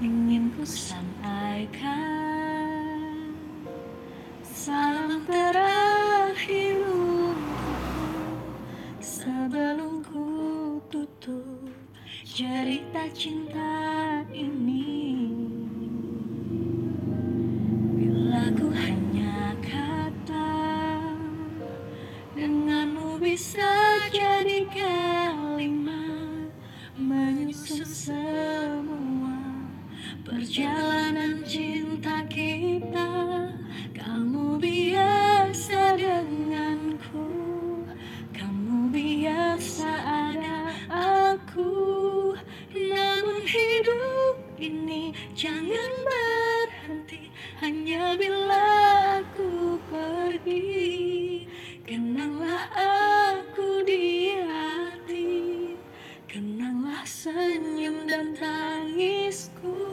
ingin ku sampaikan Salam terakhir Sebelum ku tutup cerita cinta ini. Bila ku hanya kata Denganmu bisa Perjalanan cinta kita Kamu biasa denganku. Kamu biasa ada aku. Namun hidup ini jangan berhenti. Hanya bila aku pergi Kenanglah aku di hati. Kenanglah senyum dan tangisku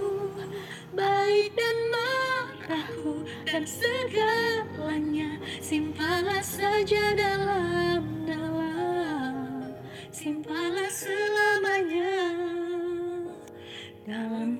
dan segalanya Simpanlah saja dalam-dalam Simpanlah selamanya. Dalam